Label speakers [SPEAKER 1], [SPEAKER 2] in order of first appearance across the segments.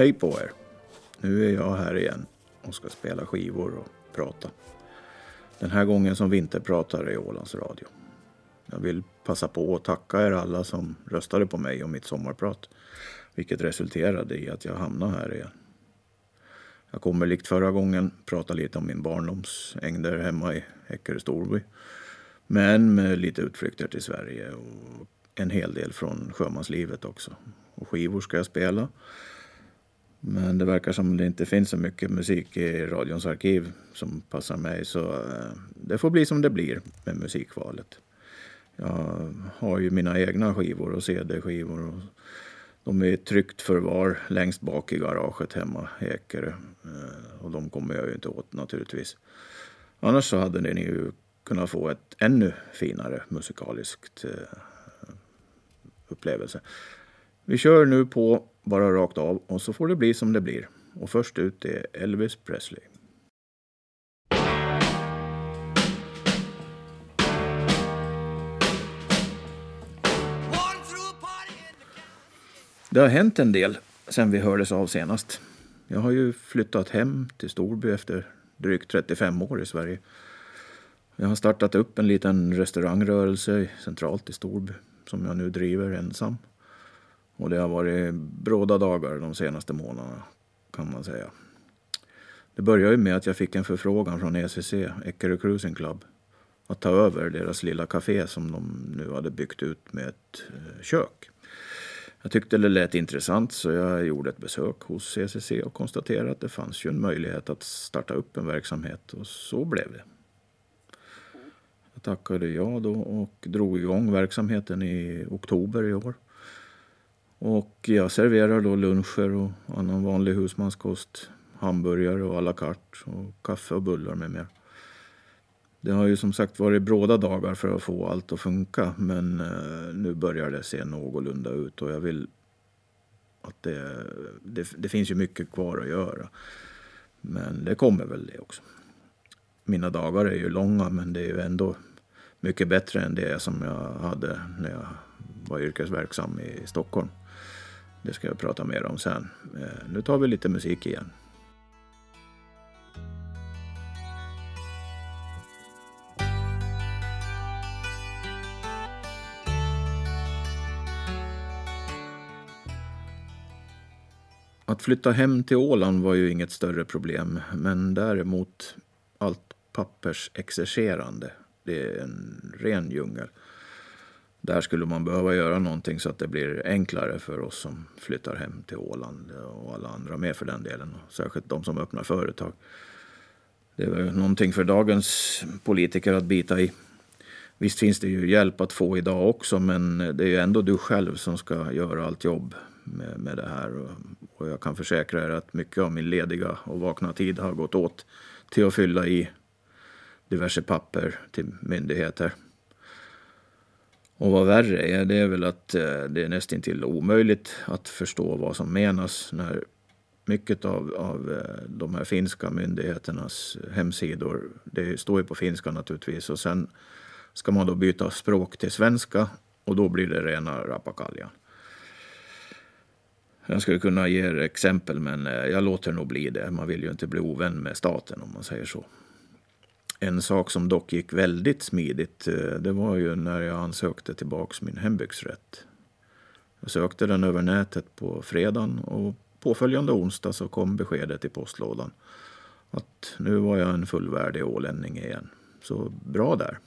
[SPEAKER 1] Hej på er! Nu är jag här igen och ska spela skivor och prata. Den här gången som vinterpratare i Ålands Radio. Jag vill passa på att tacka er alla som röstade på mig och mitt sommarprat. Vilket resulterade i att jag hamnade här igen. Jag kommer likt förra gången prata lite om min barndoms ängder hemma i Eckerö Storby. Men med lite utflykter till Sverige och en hel del från sjömanslivet också. Och skivor ska jag spela. Men det verkar som det inte finns så mycket musik i radions arkiv som passar mig så eh, det får bli som det blir med musikvalet. Jag har ju mina egna skivor och CD-skivor. och de är i tryggt förvar längst bak i garaget hemma i Ekerö. Eh, och de kommer jag ju inte åt naturligtvis. Annars så hade ni ju kunnat få ett ännu finare musikaliskt eh, upplevelse. Vi kör nu på bara rakt av och så får det bli som det blir. Och först ut är Elvis Presley. Det har hänt en del sen vi hördes av senast. Jag har ju flyttat hem till Storby efter drygt 35 år i Sverige. Jag har startat upp en liten restaurangrörelse centralt i Storby som jag nu driver ensam. Och det har varit bråda dagar de senaste månaderna kan man säga. Det började med att jag fick en förfrågan från ECC, Eckerö Cruising Club, att ta över deras lilla café som de nu hade byggt ut med ett eh, kök. Jag tyckte det lät intressant så jag gjorde ett besök hos ECC och konstaterade att det fanns ju en möjlighet att starta upp en verksamhet och så blev det. Jag tackade ja då och drog igång verksamheten i oktober i år. Och jag serverar då luncher och annan vanlig husmanskost, hamburgare och à la carte och kaffe och bullar med mer. Det har ju som sagt varit bråda dagar för att få allt att funka men eh, nu börjar det se någorlunda ut och jag vill att det, det, det finns ju mycket kvar att göra. Men det kommer väl det också. Mina dagar är ju långa men det är ju ändå mycket bättre än det som jag hade när jag var yrkesverksam i Stockholm. Det ska jag prata mer om sen. Eh, nu tar vi lite musik igen. Att flytta hem till Åland var ju inget större problem, men däremot allt pappersexercerande. Det är en ren djungel. Där skulle man behöva göra någonting så att det blir enklare för oss som flyttar hem till Åland och alla andra med för den delen. Särskilt de som öppnar företag. Det är väl någonting för dagens politiker att bita i. Visst finns det ju hjälp att få idag också men det är ju ändå du själv som ska göra allt jobb med, med det här. Och jag kan försäkra er att mycket av min lediga och vakna tid har gått åt till att fylla i diverse papper till myndigheter. Och vad värre är, det är väl att eh, det är nästintill omöjligt att förstå vad som menas när mycket av, av eh, de här finska myndigheternas hemsidor, det står ju på finska naturligtvis, och sen ska man då byta språk till svenska och då blir det rena rappakaljan. Jag skulle kunna ge er exempel, men eh, jag låter nog bli det. Man vill ju inte bli ovän med staten om man säger så. En sak som dock gick väldigt smidigt, eh, det var ju när jag ansökte tillbaks min hembygdsrätt. Jag sökte den över nätet på fredagen och påföljande onsdag så kom beskedet i postlådan att nu var jag en fullvärdig ålänning igen. Så bra där.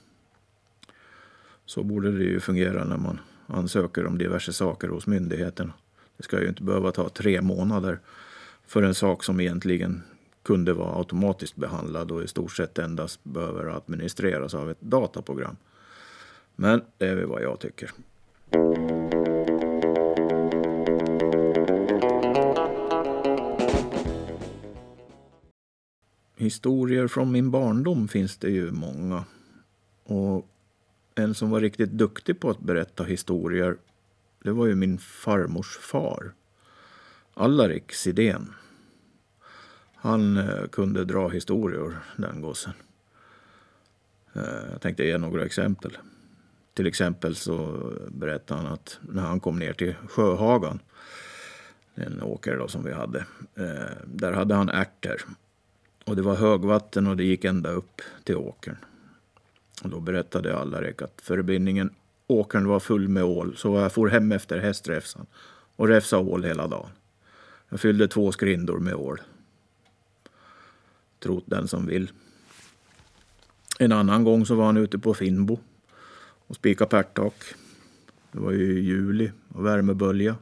[SPEAKER 1] Så borde det ju fungera när man ansöker om diverse saker hos myndigheten. Det ska ju inte behöva ta tre månader för en sak som egentligen kunde vara automatiskt behandlad och i stort sett endast behöver administreras av ett dataprogram. Men det är väl vad jag tycker. Historier från min barndom finns det ju många. Och en som var riktigt duktig på att berätta historier, det var ju min farmors far. Alarik Sidén. Han eh, kunde dra historier, den gossen. Eh, jag tänkte ge några exempel. Till exempel så berättade han att när han kom ner till Sjöhagan en åker då som vi hade. Eh, där hade han ärtor. Och det var högvatten och det gick ända upp till åkern. Och då berättade Allarek att förbindningen åkern var full med ål så jag for hem efter hästräfsan och räfsa ål hela dagen. Jag fyllde två skrindor med ål. Trot den som vill. En annan gång så var han ute på Finnbo och spikade pärttak. Det var ju juli och värmebölja.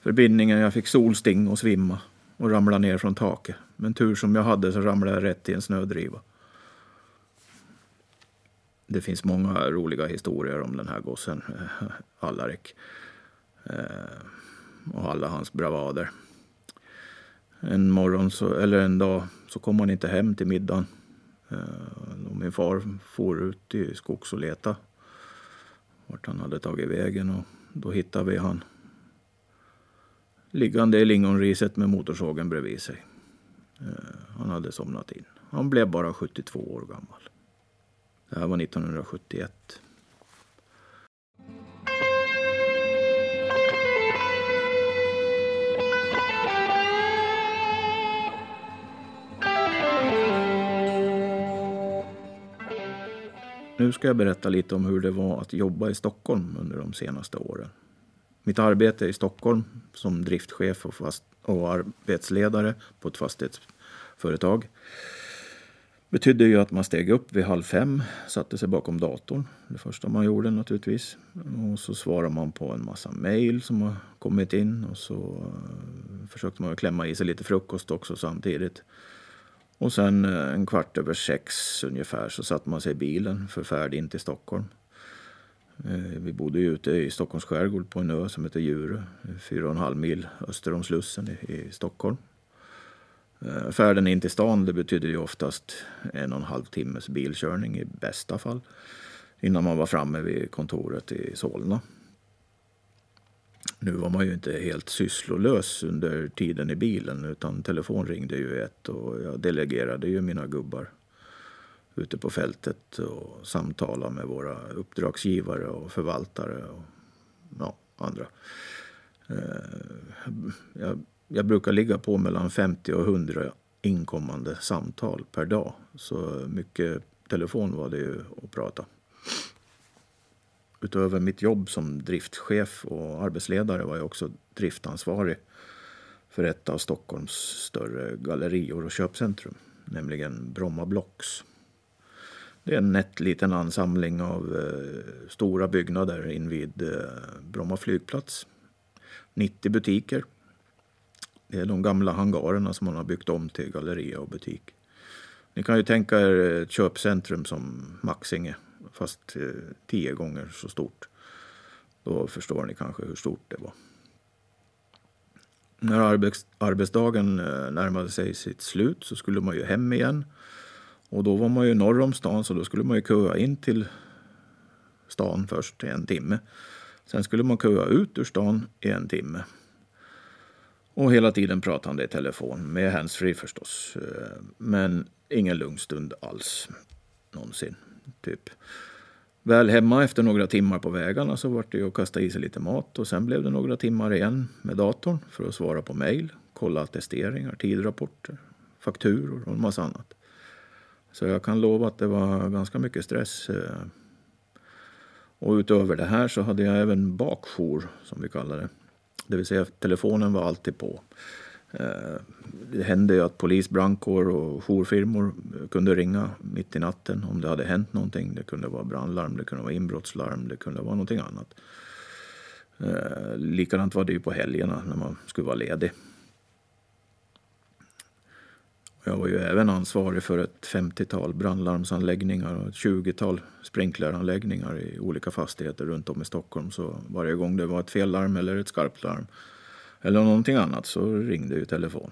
[SPEAKER 1] Förbindningen jag fick solsting och svimma och ramla ner från taket. Men tur som jag hade så ramlade jag rätt i en snödriva. Det finns många roliga historier om den här gossen, Allarik. Eh, och alla hans bravader. En morgon, så, eller en dag, så kom han inte hem till middagen. Eh, och min far for ut i skogs och leta vart han hade tagit vägen och då hittade vi han liggande i lingonriset med motorsågen bredvid sig. Eh, han hade somnat in. Han blev bara 72 år gammal. Det här var 1971. Nu ska jag berätta lite om hur det var att jobba i Stockholm under de senaste åren. Mitt arbete i Stockholm som driftchef och, fast, och arbetsledare på ett fastighetsföretag betydde ju att man steg upp vid halv fem, satte sig bakom datorn, det första man gjorde naturligtvis. Och så svarade man på en massa mejl som har kommit in och så eh, försökte man klämma i sig lite frukost också samtidigt. Och sen eh, en kvart över sex ungefär så satte man sig i bilen för färd in till Stockholm. Eh, vi bodde ju ute i Stockholms skärgård på en ö som heter Djurö, fyra och en halv mil öster om Slussen i, Stockholm. Eh, färden in till stan det betydde ju oftast en och en halv timmes bilkörning i bästa fall innan man var framme vid kontoret i Solna. Nu var man ju inte helt sysslolös under tiden i bilen utan telefon ringde ju ett och jag delegerade ju mina gubbar ute på fältet och samtala med våra uppdragsgivare och förvaltare och ja, andra. Eh, jag jag brukar ligga på mellan 50 och 100 inkommande samtal per dag. Så mycket telefon var det ju att prata. Utöver mitt jobb som driftchef och arbetsledare var jag också driftansvarig för ett av Stockholms större gallerior och köpcentrum, nämligen Bromma Blocks. Det är en nätt liten ansamling av eh, stora byggnader invid eh, Bromma flygplats. 90 butiker det är de gamla hangarerna som man har byggt om till galleria och butik. Ni kan ju tänka er ett köpcentrum som Maxinge, fast eh, tio gånger så stort. Då förstår ni kanske hur stort det var. När arbets arbetsdagen eh, närmade sig sitt slut så skulle man ju hem igen. Och då var man ju norr om stan så då skulle man ju köa in till stan först i en timme. Sen skulle man köa ut ur stan i en timme. Och hela tiden pratande i telefon, med handsfree förstås. Eh, men ingen lugn stund alls. Någonsin, typ. Väl hemma efter några timmar på vägarna så var det att kasta i sig lite mat och sen blev det några timmar igen med datorn för att svara på mejl, kolla attesteringar, tidrapporter, fakturor och en massa annat. Så jag kan lova att det var ganska mycket stress. Eh. Och utöver det här så hade jag även bakjour, som vi kallar det. Det vill säga telefonen var alltid på. Eh, det hände ju att polis, brandkår och jourfirmor kunde ringa mitt i natten om det hade hänt någonting. Det kunde vara brandlarm, det kunde vara inbrottslarm, det kunde vara någonting annat. Eh, likadant var det ju på helgerna när man skulle vara ledig. Jag var ju även ansvarig för ett 50-tal brandlarmsanläggningar och ett 20-tal sprinkleranläggningar i olika fastigheter runt om i Stockholm. Så varje gång det var ett fellarm eller ett skarpt larm eller någonting annat så ringde ju telefon.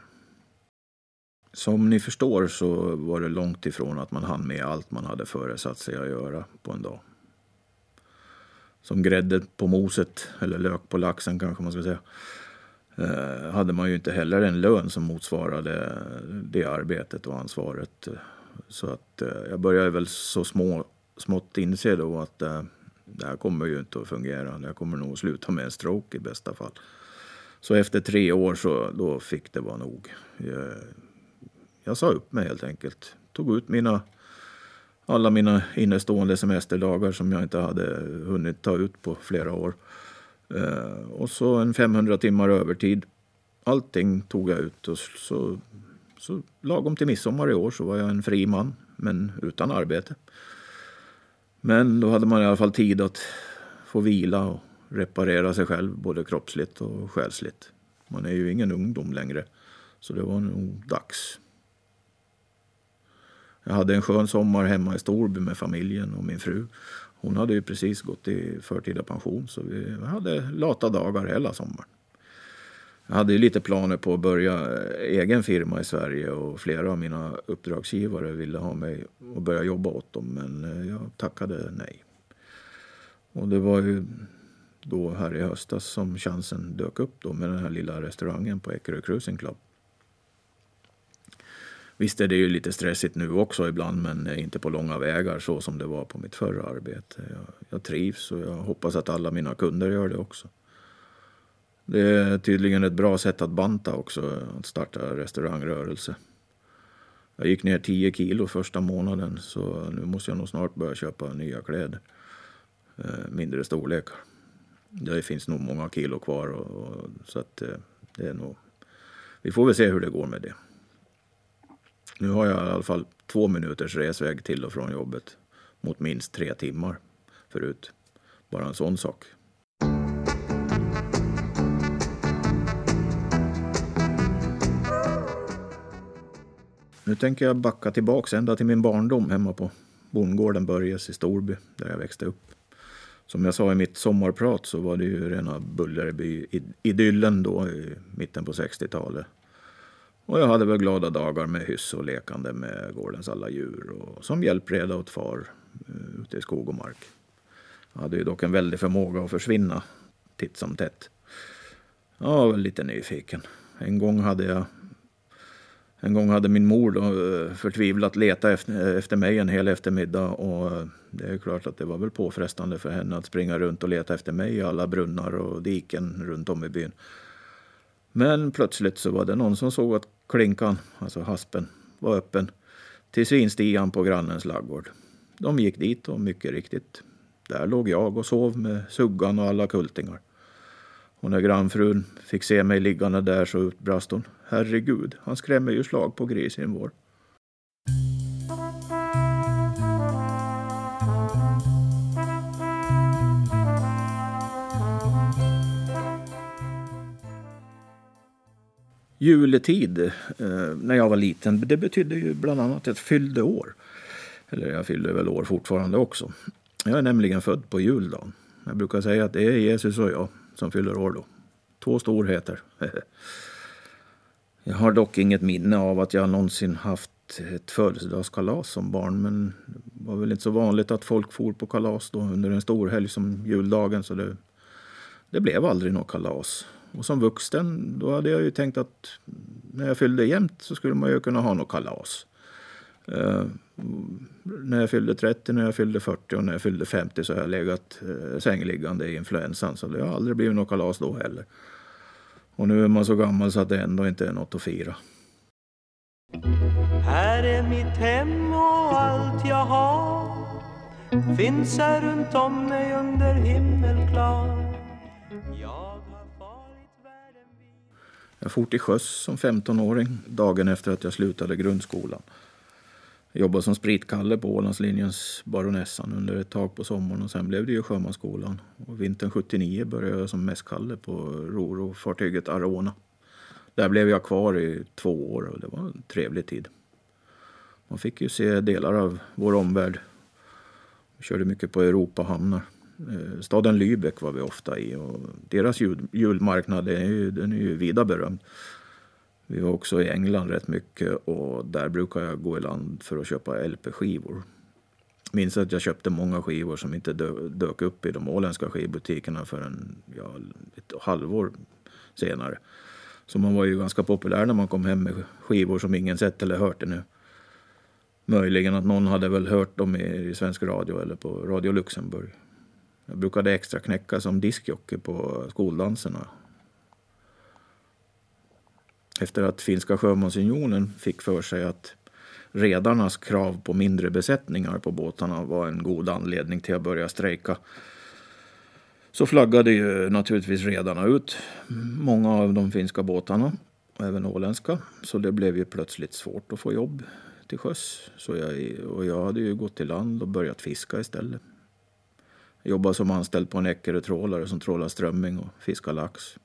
[SPEAKER 1] Som ni förstår så var det långt ifrån att man hann med allt man hade föresatt sig att göra på en dag. Som grädde på moset, eller lök på laxen kanske man ska säga, eh, hade man ju inte heller en lön som motsvarade det arbetet och ansvaret. Så att eh, jag började väl så små, smått inse då att eh, det här kommer ju inte att fungera. Jag kommer nog att sluta med en stroke i bästa fall. Så efter tre år så då fick det vara nog. Jag, jag sa upp mig helt enkelt. Tog ut mina, alla mina innestående semesterdagar som jag inte hade hunnit ta ut på flera år. Eh, och så en 500 timmar övertid. Allting tog jag ut och så, så lagom till midsommar i år så var jag en fri man, men utan arbete. Men då hade man i alla fall tid att få vila och reparera sig själv både kroppsligt och själsligt. Man är ju ingen ungdom längre, så det var nog dags. Jag hade en skön sommar hemma i Storby med familjen och min fru. Hon hade ju precis gått i förtida pension så vi hade lata dagar hela sommaren. Jag hade ju lite planer på att börja egen firma i Sverige och flera av mina uppdragsgivare ville ha mig att börja jobba åt dem men jag tackade nej. Och det var ju då här i höstas som chansen dök upp då med den här lilla restaurangen på Eckerö Cruising Club. Visst är det ju lite stressigt nu också ibland men inte på långa vägar så som det var på mitt förra arbete. Jag, jag trivs och jag hoppas att alla mina kunder gör det också. Det är tydligen ett bra sätt att banta också, att starta restaurangrörelse. Jag gick ner 10 kilo första månaden så nu måste jag nog snart börja köpa nya kläder. Eh, mindre storlekar. Det finns nog många kilo kvar och, och så att eh, det är nog... Vi får väl se hur det går med det. Nu har jag i alla fall två minuters resväg till och från jobbet mot minst tre timmar förut. Bara en sån sak. Nu tänker jag backa tillbaks ända till min barndom hemma på bondgården Börjes i Storby där jag växte upp. Som jag sa i mitt sommarprat så var det ju rena Bullerby-idyllen då i mitten på 60-talet. Och jag hade väl glada dagar med hyss och lekande med gårdens alla djur och som hjälpreda åt far eh, ute i skog och mark. Jag hade ju dock en väldig förmåga att försvinna titt som tätt. Jag var väl lite nyfiken. En gång hade jag en gång hade min mor då eh, förtvivlat letat efter, eh, efter mig en hel eftermiddag och eh, det är klart att det var väl påfrestande för henne att springa runt och leta efter mig i alla brunnar och diken runt om i byn. Men plötsligt så var det någon som såg att klinkan, alltså haspen, var öppen till svinstian på grannens laggård. De gick dit och mycket riktigt, där låg jag och sov med suggan och alla kultingar. Och när grannfrun fick se mig liggande där så utbrast hon. Herregud, han skrämmer ju slag på grisen vår. Juletid, eh, när jag var liten, det betydde ju bland annat ett fyllde år. Eller jag fyller väl år fortfarande också. Jag är nämligen född på juldagen. Jag brukar säga att det är Jesus och jag som fyller år då. Två storheter. jag har dock inget minne av att jag någonsin haft ett födelsedagskalas som barn. Men det var väl inte så vanligt att folk for på kalas då under en stor helg som juldagen. Så det, det blev aldrig något kalas. Och som vuxen då hade jag ju tänkt att när jag fyllde jämnt så skulle man ju kunna ha något kalas. Uh, när jag fyllde 30, när jag fyllde 40 och när jag fyllde 50 så har jag legat uh, sängliggande i influensan. Så det har aldrig blivit något kalas då heller. Och nu är man så gammal så att det ändå inte är något att fira. Här är mitt hem och allt jag har Finns här runt om mig under himmelklar Jag har farit världen vid Jag for till sjöss som 15-åring dagen efter att jag slutade grundskolan. Jag jobbade som spritkalle på Ålandslinjens Baronessan under ett tag på sommaren och sen blev det ju sjömansskolan. Och vintern 79 började jag som mässkalle på roro-fartyget Arona. Där blev jag kvar i två år och det var en trevlig tid. Man fick ju se delar av vår omvärld. Vi körde mycket på Europahamnar. Eh, staden Lübeck var vi ofta i och deras jul, julmarknad är ju, den är ju vida berömd. Vi var också i England rätt mycket och där brukar jag gå i land för att köpa LP-skivor. Minns att jag köpte många skivor som inte dök upp i de åländska skivbutikerna förrän ja, ett halvår senare. Så man var ju ganska populär när man kom hem med skivor som ingen sett eller hört ännu. Möjligen att någon hade väl hört dem i, svensk radio eller på Radio Luxemburg. Jag brukade extra knäcka som diskjockey på skoldanserna efter att Finska sjömansunionen fick för sig att redarnas krav på mindre besättningar på båtarna var en god anledning till att börja strejka. Så flaggade ju naturligtvis redarna ut många av de finska båtarna, även åländska. Så det blev ju plötsligt svårt att få jobb till sjöss. Så jag, och jag hade ju gått till land och börjat fiska istället. Jag jobbade som anställd på en Eckerö-trålare som trålar strömming och fiskar lax.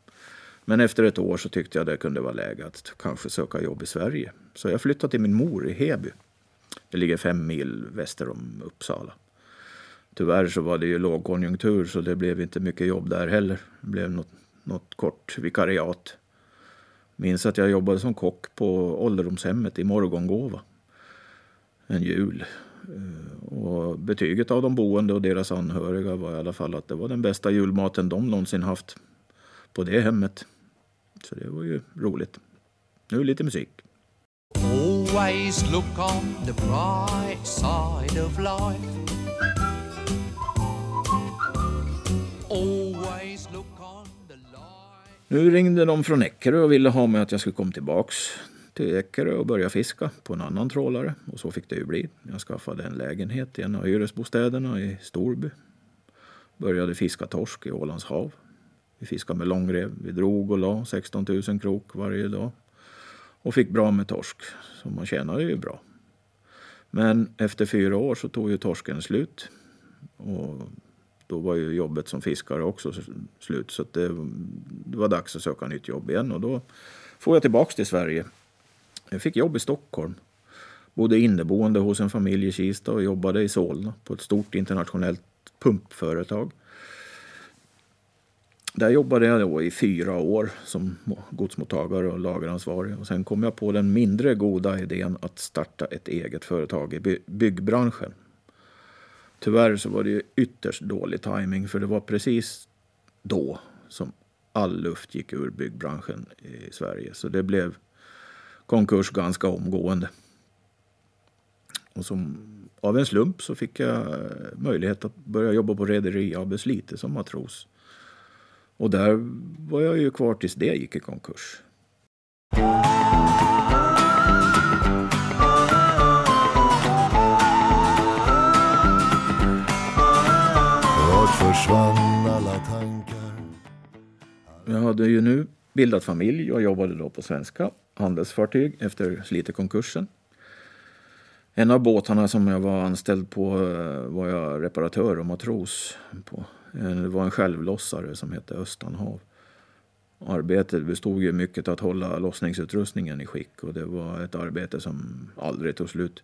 [SPEAKER 1] Men efter ett år så tyckte jag det kunde vara läge att kanske söka jobb i Sverige. Så jag flyttade till min mor i Heby. Det ligger fem mil väster om Uppsala. Tyvärr så var det ju lågkonjunktur så det blev inte mycket jobb där heller. Det blev något, något kort vikariat. Minns att jag jobbade som kock på ålderdomshemmet i Morgongåva. En jul. Eh, och betyget av de boende och deras anhöriga var i alla fall att det var den bästa julmaten de någonsin haft på det hemmet. Så det var ju roligt. Nu lite musik. Always look on the bright side of life Always look on the light Nu ringde de från Eckerö och ville ha mig att jag skulle komma tillbaks till Eckerö och börja fiska på en annan trålare. Och så fick det ju bli. Jag skaffade en lägenhet i en av hyresbostäderna i Storby. Började fiska torsk i Ålands hav. Vi fiskade med långrev. Vi drog och la 16 000 krok varje dag. Och fick bra med torsk, så man tjänade ju bra. Men efter fyra år så tog ju torsken slut. Och då var ju jobbet som fiskare också slut. Så det, det, var dags att söka nytt jobb igen. Och då får jag tillbaka till Sverige. Jag fick jobb i Stockholm. Bodde inneboende hos en familj i Kista och jobbade i Solna på ett stort internationellt pumpföretag. Där jobbade jag då i fyra år som godsmottagare och lageransvarig. Och sen kom jag på den mindre goda idén att starta ett eget företag i byggbranschen. Tyvärr så var det ju ytterst dålig timing för det var precis då som all luft gick ur byggbranschen i Sverige. Så det blev konkurs ganska omgående. Och som, av en slump så fick jag eh, möjlighet att börja jobba på Rederi AB Slite som matros. Och där var jag ju kvar tills det gick i konkurs. Jag hade ju nu bildat familj och jobbade då på svenska handelsfartyg efter Slitekonkursen. En av båtarna som jag var anställd på eh, var jag reparatör och matros på. Eh, det var en självlossare som hette Östanhav. Arbetet bestod ju mycket att hålla lossningsutrustningen i skick och det var ett arbete som aldrig tog slut.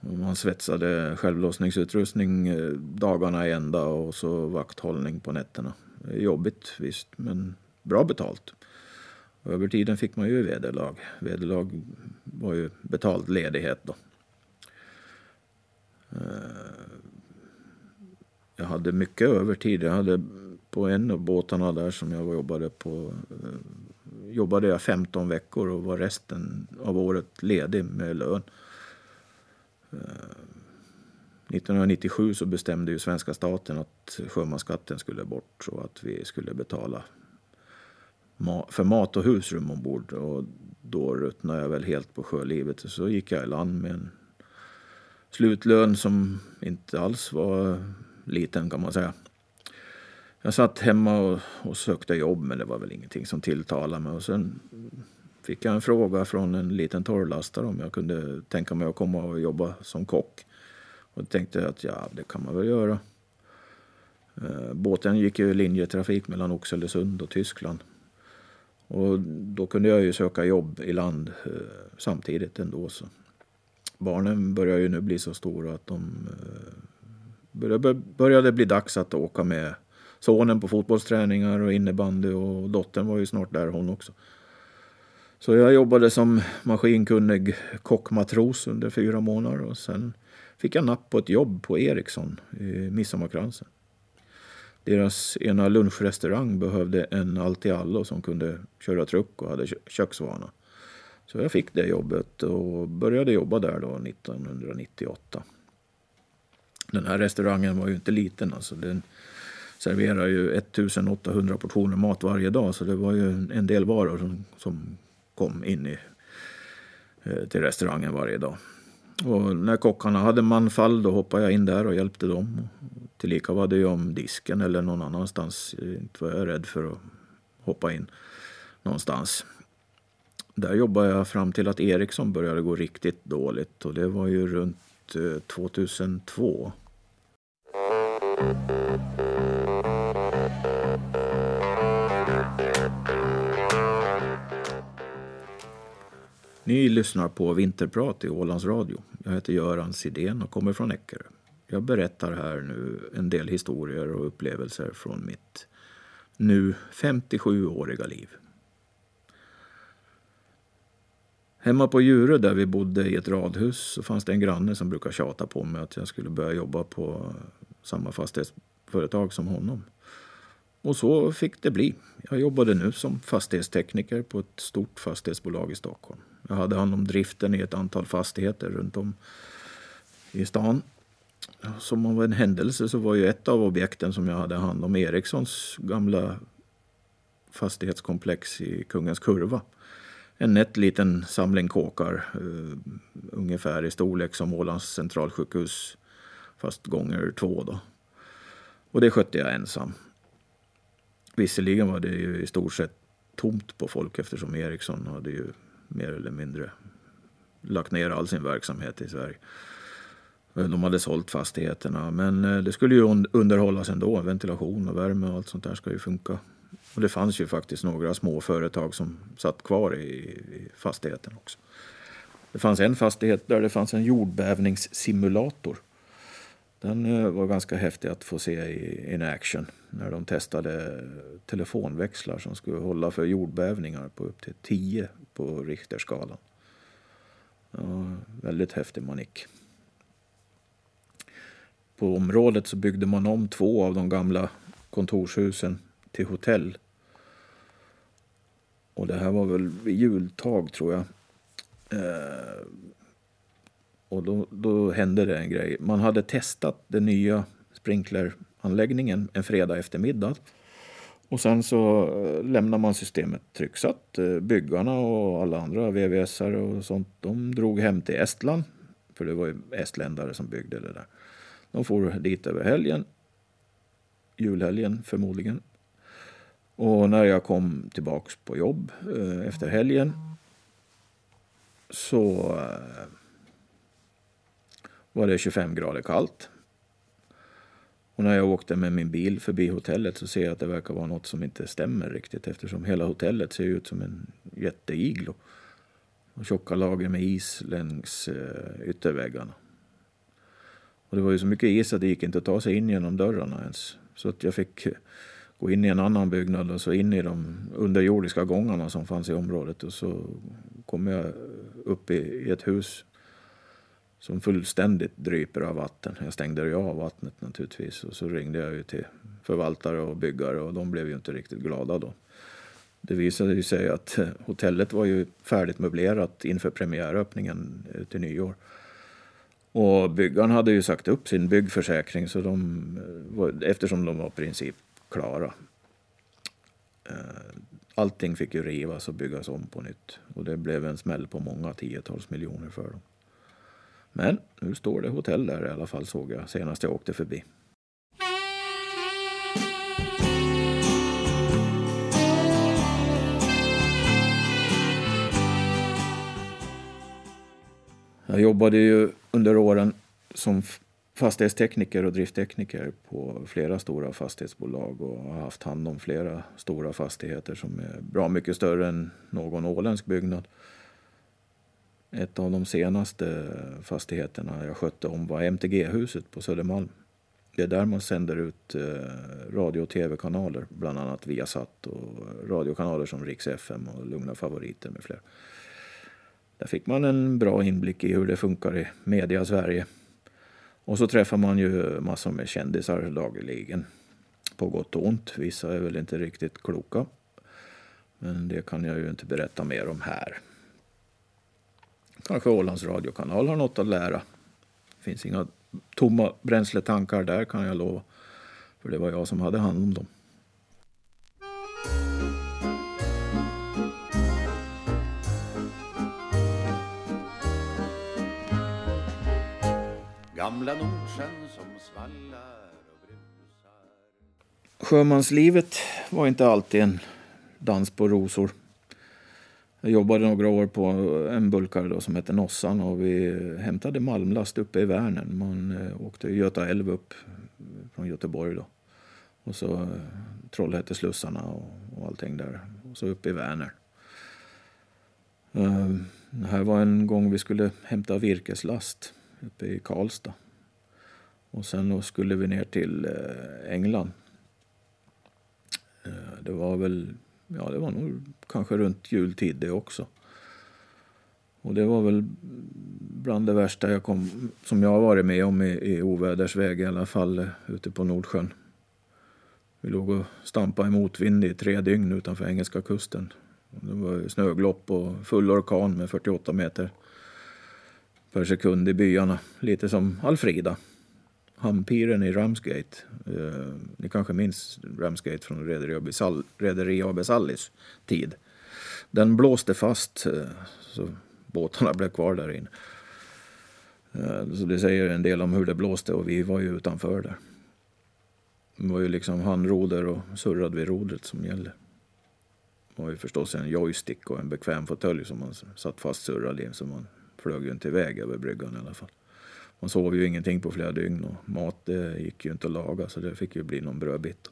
[SPEAKER 1] Man svetsade självlossningsutrustning eh, dagarna i ända och så vakthållning på nätterna. Eh, jobbigt visst, men bra betalt. Och över tiden fick man ju vederlag. Vederlag var ju betald ledighet då. Jag hade mycket övertid. Jag hade på en av båtarna där som jag jobbade på eh, jobbade jag 15 veckor och var resten av året ledig med lön. Eh, 1997 så bestämde ju svenska staten att sjömansskatten skulle bort så att vi skulle betala för mat och husrum ombord. Och då ruttnade jag väl helt på sjölivet. Så gick jag i land med en slutlön som inte alls var liten kan man säga. Jag satt hemma och, och sökte jobb men det var väl ingenting som tilltalade mig. Och sen fick jag en fråga från en liten torrlastare om jag kunde tänka mig att komma och jobba som kock. Och då tänkte jag att ja, det kan man väl göra. Eh, båten gick ju linjetrafik mellan Oxelösund och Tyskland. Och då kunde jag ju söka jobb i land eh, samtidigt ändå. Så. Barnen börjar ju nu bli så stora att de eh, det började bli dags att åka med sonen på fotbollsträningar och innebandy och dottern var ju snart där hon också. Så jag jobbade som maskinkunnig kockmatros under fyra månader och sen fick jag napp på ett jobb på Ericsson i Midsommarkransen. Deras ena lunchrestaurang behövde en allt-i-allo som kunde köra truck och hade köksvana. Så jag fick det jobbet och började jobba där då 1998. Den här restaurangen var ju inte liten alltså. Den serverar ju 1800 portioner mat varje dag så det var ju en del varor som, som kom in i, eh, till restaurangen varje dag. Och när kockarna hade manfall då hoppade jag in där och hjälpte dem. Tillika var det ju om disken eller någon annanstans. Inte var jag rädd för att hoppa in någonstans. Där jobbade jag fram till att Ericsson började gå riktigt dåligt och det var ju runt eh, 2002. Ni lyssnar på Vinterprat i Ålands Radio. Jag heter Göran Sidén och kommer från Eckerö. Jag berättar här nu en del historier och upplevelser från mitt nu 57-åriga liv. Hemma på Djurö där vi bodde i ett radhus så fanns det en granne som brukade tjata på mig att jag skulle börja jobba på samma fastighetsföretag som honom. Och så fick det bli. Jag jobbade nu som fastighetstekniker på ett stort fastighetsbolag i Stockholm. Jag hade hand om driften i ett antal fastigheter runt om i stan. Som av en händelse så var ju ett av objekten som jag hade hand om Ericssons gamla fastighetskomplex i Kungens Kurva. En nätt liten samling kåkar, uh, ungefär i storlek som Ålands centralsjukhus, fast gånger två. Då. Och det skötte jag ensam. Visserligen var det ju i stort sett tomt på folk eftersom Ericsson hade ju mer eller mindre lagt ner all sin verksamhet i Sverige. Eh, de hade sålt fastigheterna, men eh, det skulle ju underhållas ändå. Ventilation och värme och allt sånt där ska ju funka. Och det fanns ju faktiskt några små företag som satt kvar i, i fastigheten också. Det fanns en fastighet där det fanns en jordbävningssimulator. Den eh, var ganska häftig att få se i in action när de testade telefonväxlar som skulle hålla för jordbävningar på upp till 10 på Richterskalan. Ja, väldigt häftig manick. På området så byggde man om två av de gamla kontorshusen till hotell. Och det här var väl vid jultag tror jag. Eh, och då, då hände det en grej. Man hade testat den nya sprinkleranläggningen en fredag eftermiddag. Och sen så eh, lämnar man systemet trycksatt. Eh, byggarna och alla andra vvs och sånt, de drog hem till Estland. För det var ju estländare som byggde det där. De for dit över helgen. Julhelgen förmodligen. Och när jag kom tillbaks på jobb eh, efter helgen så var det 25 grader kallt. Och när jag åkte med min bil förbi hotellet så ser jag att det verkar vara något som inte stämmer riktigt eftersom hela hotellet ser ut som en jätteiglo. Och tjocka lager med is längs eh, ytterväggarna. Och det var ju så mycket is att det gick inte att ta sig in genom dörrarna ens. Så att jag fick eh, gå in i en annan byggnad och så in i de underjordiska gångarna som fanns i området. Och så kom jag upp i ett hus som fullständigt dryper av vatten. Jag stängde ju av vattnet naturligtvis och så ringde jag ju till förvaltare och byggare och de blev ju inte riktigt glada då. Det visade sig att eh, hotellet var ju färdigt möblerat inför premiäröppningen till nyår. Och byggaren hade ju sagt upp sin byggförsäkring så de, eh, eftersom de var i princip klara. Eh, allting fick ju rivas och byggas om på nytt och det blev en smäll på många tiotals miljoner för dem. Men nu står det hotell där i alla fall såg jag senast jag åkte förbi. Jag jobbade ju under åren som fastighetstekniker och drifttekniker på flera stora fastighetsbolag och har haft hand om flera stora fastigheter som är bra mycket större än någon åländsk byggnad. Ett av de senaste fastigheterna jag skötte om var MTG-huset på Södermalm. Det är där man sänder ut eh, radio och tv-kanaler, bland annat Viasat och radiokanaler som Rix FM och Lugna Favoriter med flera. Där fick man en bra inblick i hur det funkar i media Sverige. Och så träffar man ju massor med kändisar dagligen. På gott och ont. Vissa är väl inte riktigt kloka. Men det kan jag ju inte berätta mer om här. Kanske Ålands radiokanal har något att lära. Det finns inga tomma bränsletankar där kan jag lova. För det var jag som hade hand om dem. Gamla Nordsjön som svallar och brusar Sjömanslivet var inte alltid en dans på rosor. Jag jobbade några år på en bulkare då som hette Nossan och vi hämtade malmlast uppe i Vänern. Man eh, åkte Göta älv upp från Göteborg då. Och så eh, Trollhätteslussarna och, och allting där. Och så uppe i Vänern. Uh, eh, det här var en gång vi skulle hämta virkeslast uppe i Karlstad. Och sen då skulle vi ner till England. Det var väl, ja det var nog kanske runt jultid det också. Och det var väl bland det värsta jag kom, som jag har varit med om i, i ovädersväg i alla fall eh, ute på Nordsjön. Vi låg och stampade i motvind i tre dygn utanför engelska kusten. Det var snöglopp och full orkan med 48 meter per sekund i byarna. Lite som Alfrida, hampiren i Ramsgate. Eh, ni kanske minns Ramsgate från Rederi AB Sallis tid. Den blåste fast eh, så båtarna blev kvar där inne. Eh, så det säger en del om hur det blåste och vi var ju utanför där. Det var ju liksom handroder och surrad vid rodret som gällde. Det var ju förstås en joystick och en bekväm fåtölj som man satt fast surrad i. Så man flög ju inte iväg över bryggan i alla fall. Man sov ju ingenting på flera dygn och mat det gick ju inte att laga så det fick ju bli någon brödbit.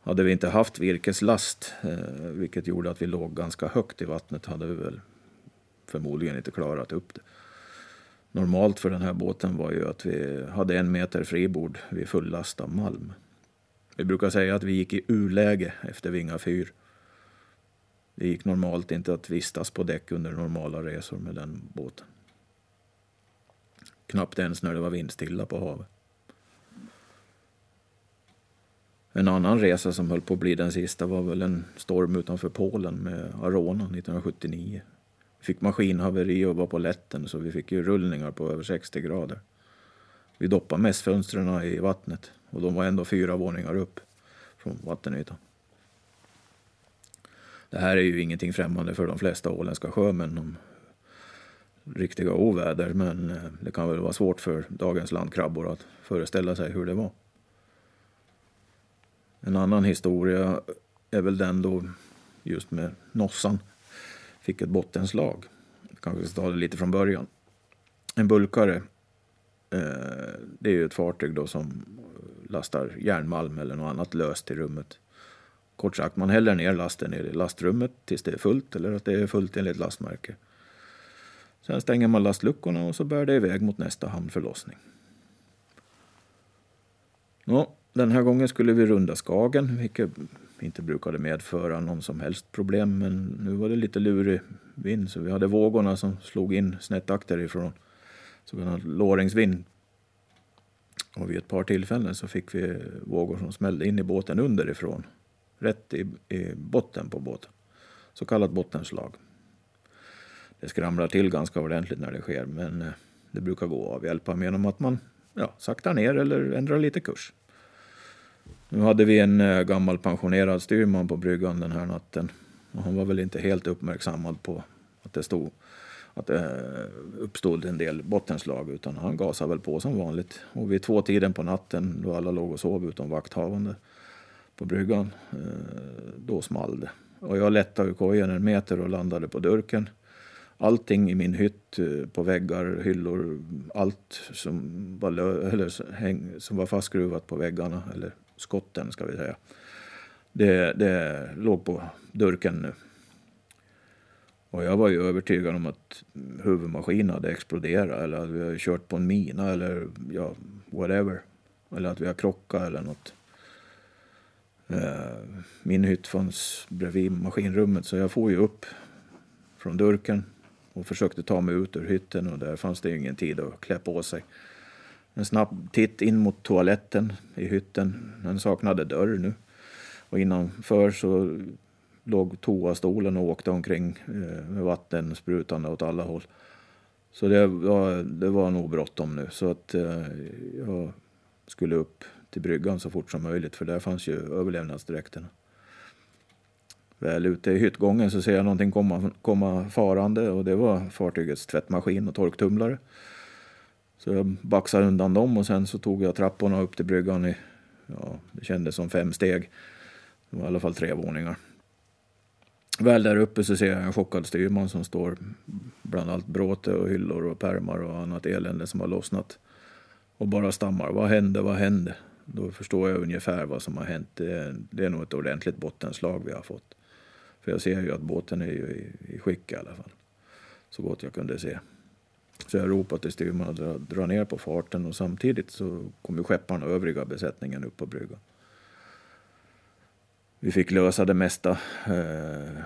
[SPEAKER 1] Hade vi inte haft virkeslast, eh, vilket gjorde att vi låg ganska högt i vattnet, hade vi väl förmodligen inte klarat upp det normalt för den här båten var ju att vi hade en meter fribord vid full last av malm. Vi brukar säga att vi gick i urläge efter Vinga fyr. Det gick normalt inte att vistas på däck under normala resor med den båten. Knappt ens när det var vindstilla på havet. En annan resa som höll på att bli den sista var väl en storm utanför Polen med Arona 1979 Vi fick maskinhaveri och var på lätten så vi fick ju rullningar på över 60 grader. Vi doppade mässfönstren i vattnet och de var ändå fyra våningar upp från vattenytan. Det här är ju ingenting främmande för de flesta åländska sjömän om riktiga oväder men eh, det kan väl vara svårt för dagens landkrabbor att föreställa sig hur det var. En annan historia är väl den då just med Nossan fick ett bottenslag. Kanske ska ta det lite från början. En bulkare, eh, det är ju ett fartyg då som lastar järnmalm eller något annat löst i rummet. Kort sagt, man häller ner lasten i lastrummet tills det är fullt eller att det är fullt enligt lastmärke. Sen stänger man lastluckorna och så bär det iväg mot nästa hamnförlossning. Nå, den här gången skulle vi runda Skagen, vilket inte brukade medföra någon som helst problem. Men nu var det lite lurig vind så vi hade vågorna som slog in snett akterifrån. Så kallad låringsvind. Och vid ett par tillfällen så fick vi vågor som smällde in i båten underifrån. Rätt i, i botten på båten. Så kallat bottenslag. Det skramlar till ganska ordentligt när det sker men eh, det brukar gå att avhjälpa genom att man ja, saktar ner eller ändrar lite kurs. Nu hade vi en eh, gammal pensionerad styrman på bryggan den här natten. Och han var väl inte helt uppmärksammad på att det stod att det uppstod en del bottenslag utan han gasade väl på som vanligt. Och vid två tiden på natten då alla låg och sov utom vakthavande på bryggan, då small det. Och jag lättade ur kojen en meter och landade på durken Allting i min hytt, eh, på väggar, hyllor, allt som var, eller, häng, som var fastskruvat på väggarna eller skotten ska vi säga. Det, det låg på durken nu. Och jag var ju övertygad om att huvudmaskinen hade exploderat eller att vi hade kört på en mina eller ja, whatever. Eller att vi har krockat eller något. Eh, min hytt fanns bredvid maskinrummet så jag får ju upp från durken och försökte ta mig ut ur hytten och där fanns det ingen tid att klä på sig. En snabb titt in mot toaletten i hytten. Den saknade dörr nu. Och innanför så låg toastolen och åkte omkring eh, med vatten sprutande åt alla håll. Så det var, det var nog bråttom nu. Så att eh, jag skulle upp till bryggan så fort som möjligt för där fanns ju överlevnadsdräkterna. Väl ute i hyttgången så ser jag någonting komma, komma farande och det var fartygets tvättmaskin och torktumlare. Så jag baxade undan dem och sen så tog jag trapporna upp till bryggan i, ja, det kändes som fem steg. Det var i alla fall tre våningar. Väl där uppe så ser jag en chockad styrman som står bland allt bråte och hyllor och pärmar och annat elände som har lossnat. Och bara stammar. Vad hände? Vad hände? Då förstår jag ungefär vad som har hänt. Det är, det är nog ett ordentligt bottenslag vi har fått. För jag ser ju att båten är ju i, i skick i alla fall. Så gott jag kunde se. Så jag ropade till styrman att dra, dra ner på farten och samtidigt så kom ju skepparna och övriga besättningen upp på bryggan. Vi fick lösa det mesta. Eh,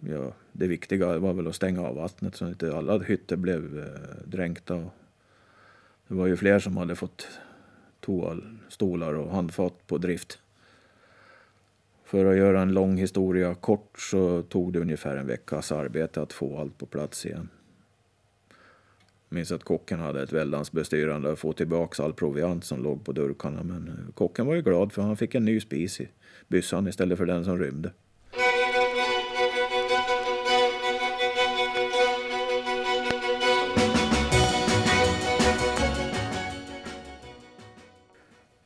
[SPEAKER 1] ja, det viktiga var väl att stänga av vattnet så att inte alla hytter blev eh, dränkta. Det var ju fler som hade fått toalstolar och handfat på drift. För att göra en lång historia kort så tog det ungefär en veckas arbete att få allt på plats igen. Jag minns att kocken hade ett väldans bestyrande att få tillbaka all proviant som låg på durkarna men eh, kocken var ju glad för han fick en ny spis i byssan istället för den som rymde.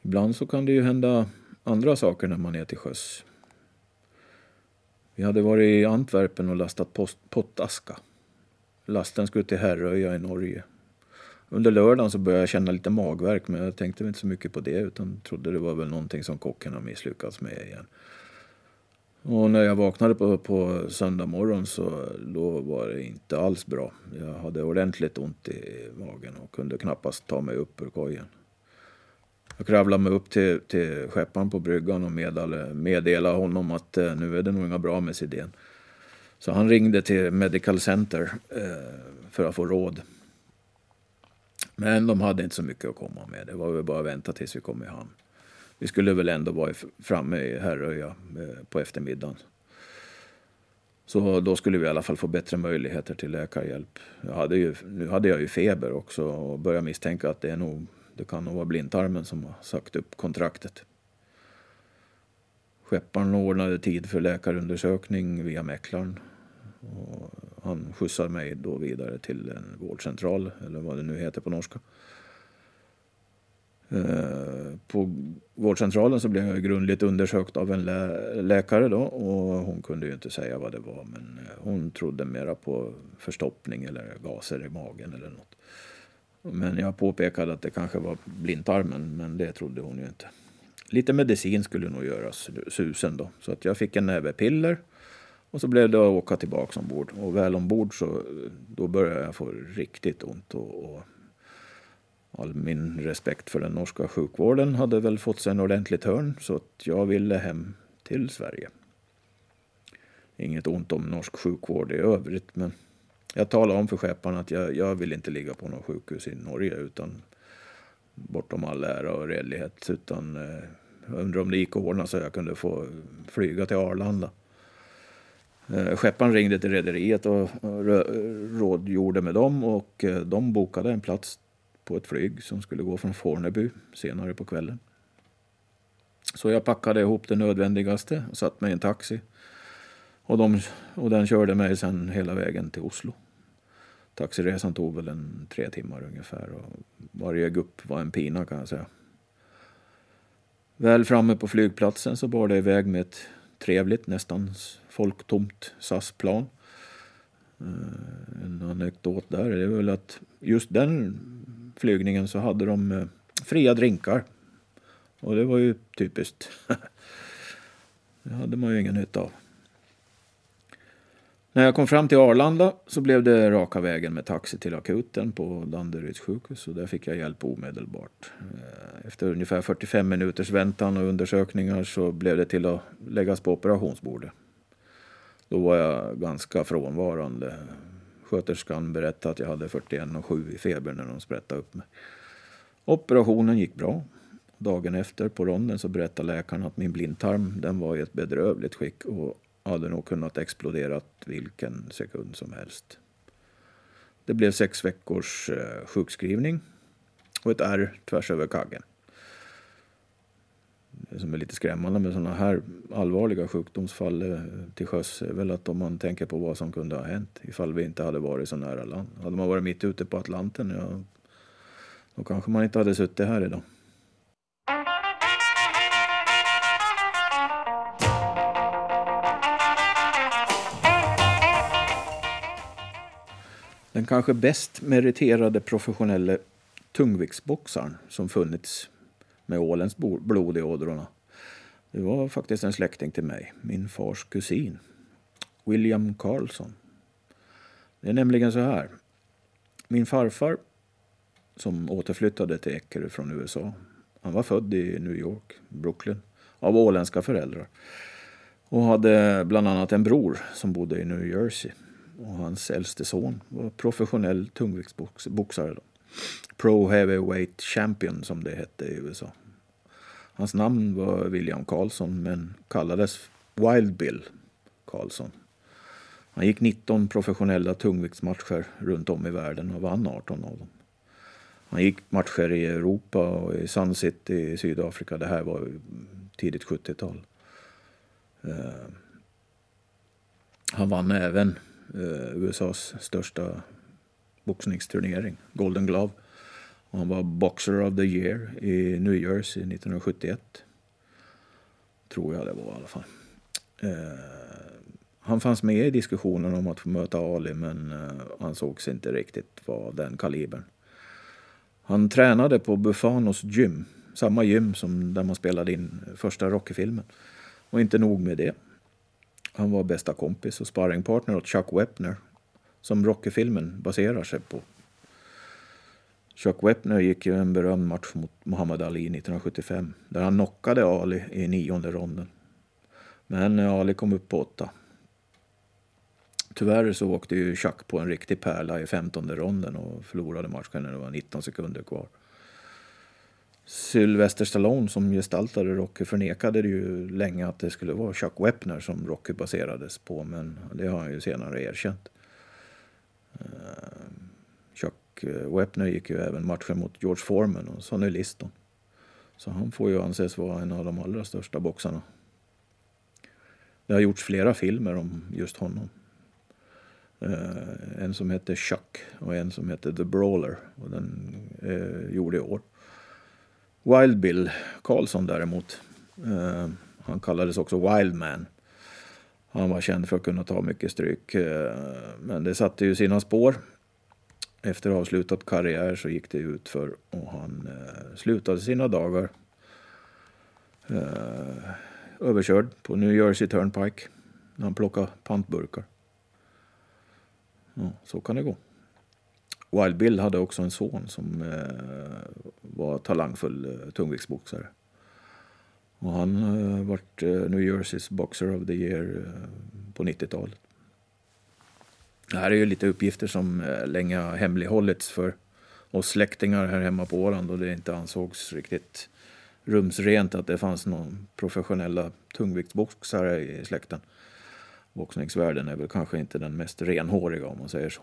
[SPEAKER 1] Ibland så kan det ju hända andra saker när man är till sjöss. Vi hade varit i Antwerpen och lastat post, pottaska. Lasten skulle till Herröja i Norge. Under lördagen så började jag känna lite magverk men jag tänkte inte så mycket på det utan trodde det var väl någonting som kocken har misslyckats med igen. Och när jag vaknade på, på söndag morgon så då var det inte alls bra. Jag hade ordentligt ont i magen och kunde knappast ta mig upp ur kojen. Jag kravlade mig upp till, till skepparen på bryggan och meddelade, meddelade honom att eh, nu är det nog inga bra med Sidén. Så han ringde till Medical Center eh, för att få råd. Men de hade inte så mycket att komma med. Det var väl bara att vänta tills vi kom i hamn. Vi skulle väl ändå vara framme i Herröja eh, på eftermiddagen. Så då skulle vi i alla fall få bättre möjligheter till läkarhjälp. Jag hade ju, nu hade jag ju feber också och började misstänka att det, är nog, det kan nog vara blindtarmen som har sagt upp kontraktet. Skepparen ordnade tid för läkarundersökning via mäklaren. Och han skjutsade mig då vidare till en vårdcentral, eller vad det nu heter på norska. Eh, på vårdcentralen så blev jag grundligt undersökt av en lä läkare då och hon kunde ju inte säga vad det var men eh, hon trodde mera på förstoppning eller gaser i magen eller något. Men jag påpekade att det kanske var blindtarmen men det trodde hon ju inte. Lite medicin skulle nog göras susen då så att jag fick en näve piller och så blev det att åka tillbaka ombord och väl ombord så då började jag få riktigt ont och, och all min respekt för den norska sjukvården hade väl fått sig en ordentlig törn så att jag ville hem till Sverige. Inget ont om norsk sjukvård i övrigt men jag talade om för skepparen att jag, jag vill inte ligga på något sjukhus i Norge utan bortom all ära och redlighet utan eh, jag undrar om det gick att ordna så jag kunde få flyga till Arlanda. Eh, skepparen ringde till rederiet och rådgjorde med dem och eh, de bokade en plats på ett flyg som skulle gå från Fornebu senare på kvällen. Så jag packade ihop det nödvändigaste och satt mig i en taxi. Och, de, och den körde mig sen hela vägen till Oslo. Taxiresan tog väl en tre timmar ungefär och varje gupp var en pina kan jag säga. Väl framme på flygplatsen så bar det iväg med ett trevligt, nästan folktomt SAS-plan. Eh, en anekdot där är väl att just den flygningen så hade de eh, fria drinkar. Och det var ju typiskt. det hade man ju ingen nytta av. När jag kom fram till Arlanda så blev det raka vägen med taxi till akuten på Danderyds sjukhus och där fick jag hjälp omedelbart. Eh, efter ungefär 45 minuters väntan och undersökningar så blev det till att läggas på operationsbordet. Då var jag ganska frånvarande. Sköterskan berättade att jag hade 41,7 i feber när de sprättade upp mig. Operationen gick bra. Dagen efter på ronden så berättade läkaren att min blindtarm den var i ett bedrövligt skick och hade nog kunnat explodera vilken sekund som helst. Det blev sex veckors eh, sjukskrivning och ett ärr tvärs över kaggen. Det som är lite skrämmande med sådana här allvarliga sjukdomsfall eh, till sjöss är väl att om man tänker på vad som kunde ha hänt ifall vi inte hade varit så nära land. Hade man varit mitt ute på Atlanten, ja, Då kanske man inte hade suttit här idag. Den kanske bäst meriterade professionelle tungviktsboxaren som funnits med ålens blod i ådrorna. Det var faktiskt en släkting till mig, min fars kusin, William Carlson. Det är nämligen så här. Min farfar, som återflyttade till Eckerö från USA, han var född i New York, Brooklyn, av åländska föräldrar och hade bland annat en bror som bodde i New Jersey. Och hans äldste son var professionell tungviktsboxare. Pro Heavyweight Champion som det hette i USA. Hans namn var William Karlsson, men kallades Wild Bill Karlsson. Han gick 19 professionella tungviktsmatcher runt om i världen och vann 18 av dem. Han gick matcher i Europa och i Sun City i Sydafrika. Det här var tidigt 70-tal. Eh, han vann även eh, USAs största boxningsturnering, Golden Glove. Och han var Boxer of the Year i New Jersey 1971. Tror jag det var i alla fall. Eh, han fanns med i diskussionen om att få möta Ali men eh, ansågs inte riktigt vara den kalibern. Han tränade på Buffanos gym, samma gym som där man spelade in första Rocky-filmen. Och inte nog med det. Han var bästa kompis och sparringpartner åt Chuck Wepner som Rocky-filmen baserar sig på. Chuck Wepner gick ju en berömd match mot Muhammad Ali 1975 där han knockade Ali i nionde ronden. Men Ali kom upp på åtta. Tyvärr så åkte ju Chuck på en riktig pärla i femtonde ronden och förlorade matchen när det var 19 sekunder kvar. Sylvester Stallone som gestaltade Rocky förnekade ju länge att det skulle vara Chuck Wepner som Rocky baserades på men det har han ju senare erkänt. Eh, Chuck Wepner gick ju även matchen mot George Foreman och Sonny Liston. Så han får ju anses vara en av de allra största boxarna. Det har gjorts flera filmer om just honom. Eh, en som hette Chuck och en som hette The Brawler. Och den eh, gjorde i år. Wild Bill Karlsson däremot. Eh, han kallades också Wild Man. Han var känd för att kunna ta mycket stryk. Eh, men det satte ju sina spår. Efter avslutad karriär så gick det ut för och han eh, slutade sina dagar eh, överkörd på New Jersey Turnpike när han plockade pantburkar. Ja, så kan det gå. Wild Bill hade också en son som eh, var talangfull eh, tungviktsboxare. Och han eh, vart eh, New Jerseys Boxer of the Year eh, på 90-talet. Det här är ju lite uppgifter som eh, länge har hemlighållits för oss släktingar här hemma på Åland och det inte ansågs riktigt rumsrent att det fanns någon professionella tungviktsboxare i släkten. Boxningsvärlden är väl kanske inte den mest renhåriga om man säger så.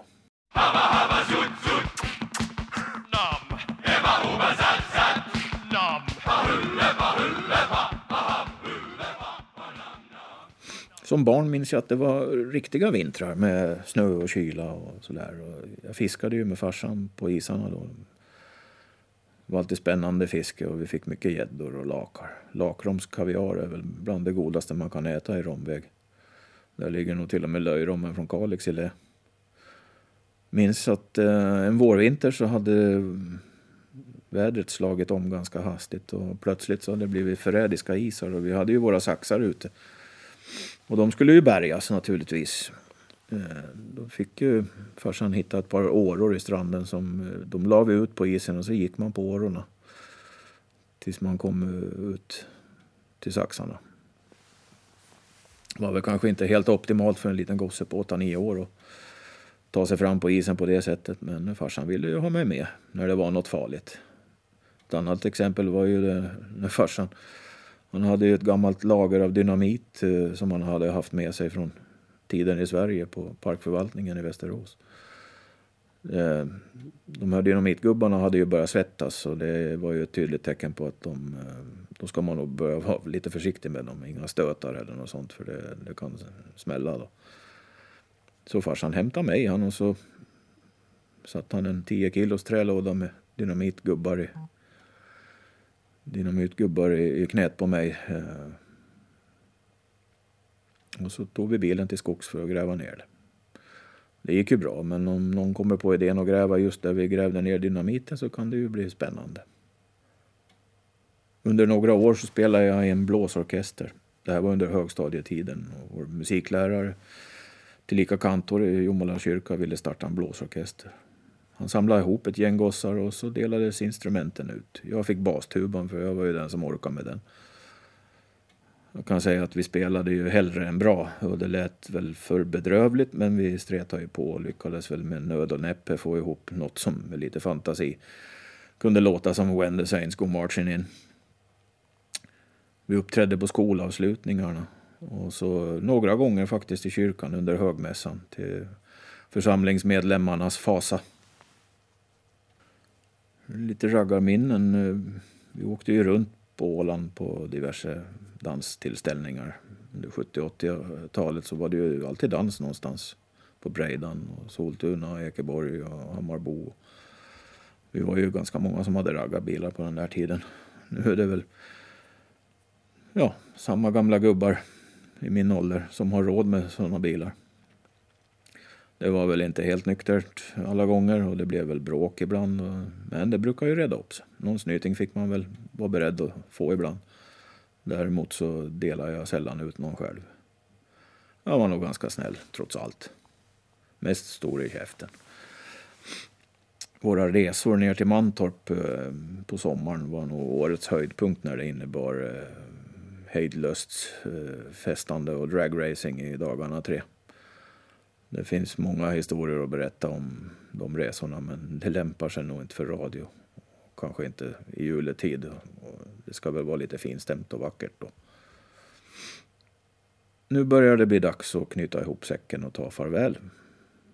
[SPEAKER 1] Som barn minns jag att det var riktiga vintrar med snö och kyla och sådär. Jag fiskade ju med farsan på isarna då. Det var alltid spännande fiske och vi fick mycket gäddor och lakar. Lakromskaviar är väl bland det godaste man kan äta i romväg. Där ligger nog till och med löjrommen från Kalix i det. Minns att eh, en vårvinter så hade vädret slagit om ganska hastigt och plötsligt så hade det blivit förrädiska isar och vi hade ju våra saxar ute. Och de skulle ju bärgas naturligtvis. Eh, då fick ju farsan hitta ett par åror i stranden som eh, de la vi ut på isen och så gick man på årorna. Tills man kom eh, ut till saxarna. Det var väl kanske inte helt optimalt för en liten gosse på 8-9 år att ta sig fram på isen på det sättet. Men farsan ville ju ha mig med när det var något farligt. Ett annat exempel var ju när farsan han hade ju ett gammalt lager av dynamit eh, som han hade haft med sig från tiden i Sverige på parkförvaltningen i Västerås. Eh, de här dynamitgubbarna hade ju börjat svettas och det var ju ett tydligt tecken på att de, eh, då ska man nog börja vara lite försiktig med dem. Inga stötar eller något sånt för det, det kan smälla då. Så farsan hämtade mig han och så satte han en 10 kilos trälåda med dynamitgubbar i, dynamitgubbar i, i knät på mig. Eh, och så tog vi bilen till skogs för att gräva ner det. Det gick ju bra, men om någon kommer på idén att gräva just där vi grävde ner dynamiten så kan det ju bli spännande. Under några år så spelade jag i en blåsorkester. Det här var under högstadietiden. Och vår musiklärare, tillika kantor i Jomala kyrka, ville starta en blåsorkester. Han samlade ihop ett gäng gossar och så delades instrumenten ut. Jag fick bastuban för jag var ju den som orkade med den. Jag kan säga att vi spelade ju hellre än bra och det lät väl för bedrövligt men vi stretade ju på och lyckades väl med nöd och näppe få ihop något som med lite fantasi kunde låta som When the Saints Go Marching In. Vi uppträdde på skolavslutningarna och så några gånger faktiskt i kyrkan under högmässan till församlingsmedlemmarnas fasa. Lite raggarminnen. Eh, vi åkte ju runt på Åland på diverse danstillställningar. Under 70-80-talet så var det ju alltid dans någonstans. På Breidan, och Soltuna, Ekeborg och Hammarbo. Vi var ju ganska många som hade raggarbilar på den där tiden. Nu är det väl ja, samma gamla gubbar i min ålder som har råd med sådana bilar. Det var väl inte helt nyktert alla gånger och det blev väl bråk ibland. Men det brukar ju reda upp sig. Någon snyting fick man väl vara beredd att få ibland. Däremot så delar jag sällan ut någon själv. Jag var nog ganska snäll trots allt. Mest stor i käften. Våra resor ner till Mantorp eh, på sommaren var nog årets höjdpunkt när det innebar eh, hejdlöst eh, festande och dragracing i dagarna tre. Det finns många historier att berätta om de resorna men det lämpar sig nog inte för radio. Kanske inte i juletid. Det ska väl vara lite finstämt och vackert då. Nu börjar det bli dags att knyta ihop säcken och ta farväl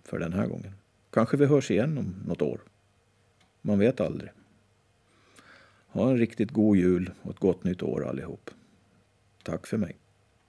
[SPEAKER 1] för den här gången. Kanske vi hörs igen om något år. Man vet aldrig. Ha en riktigt god jul och ett gott nytt år allihop. Tack för mig.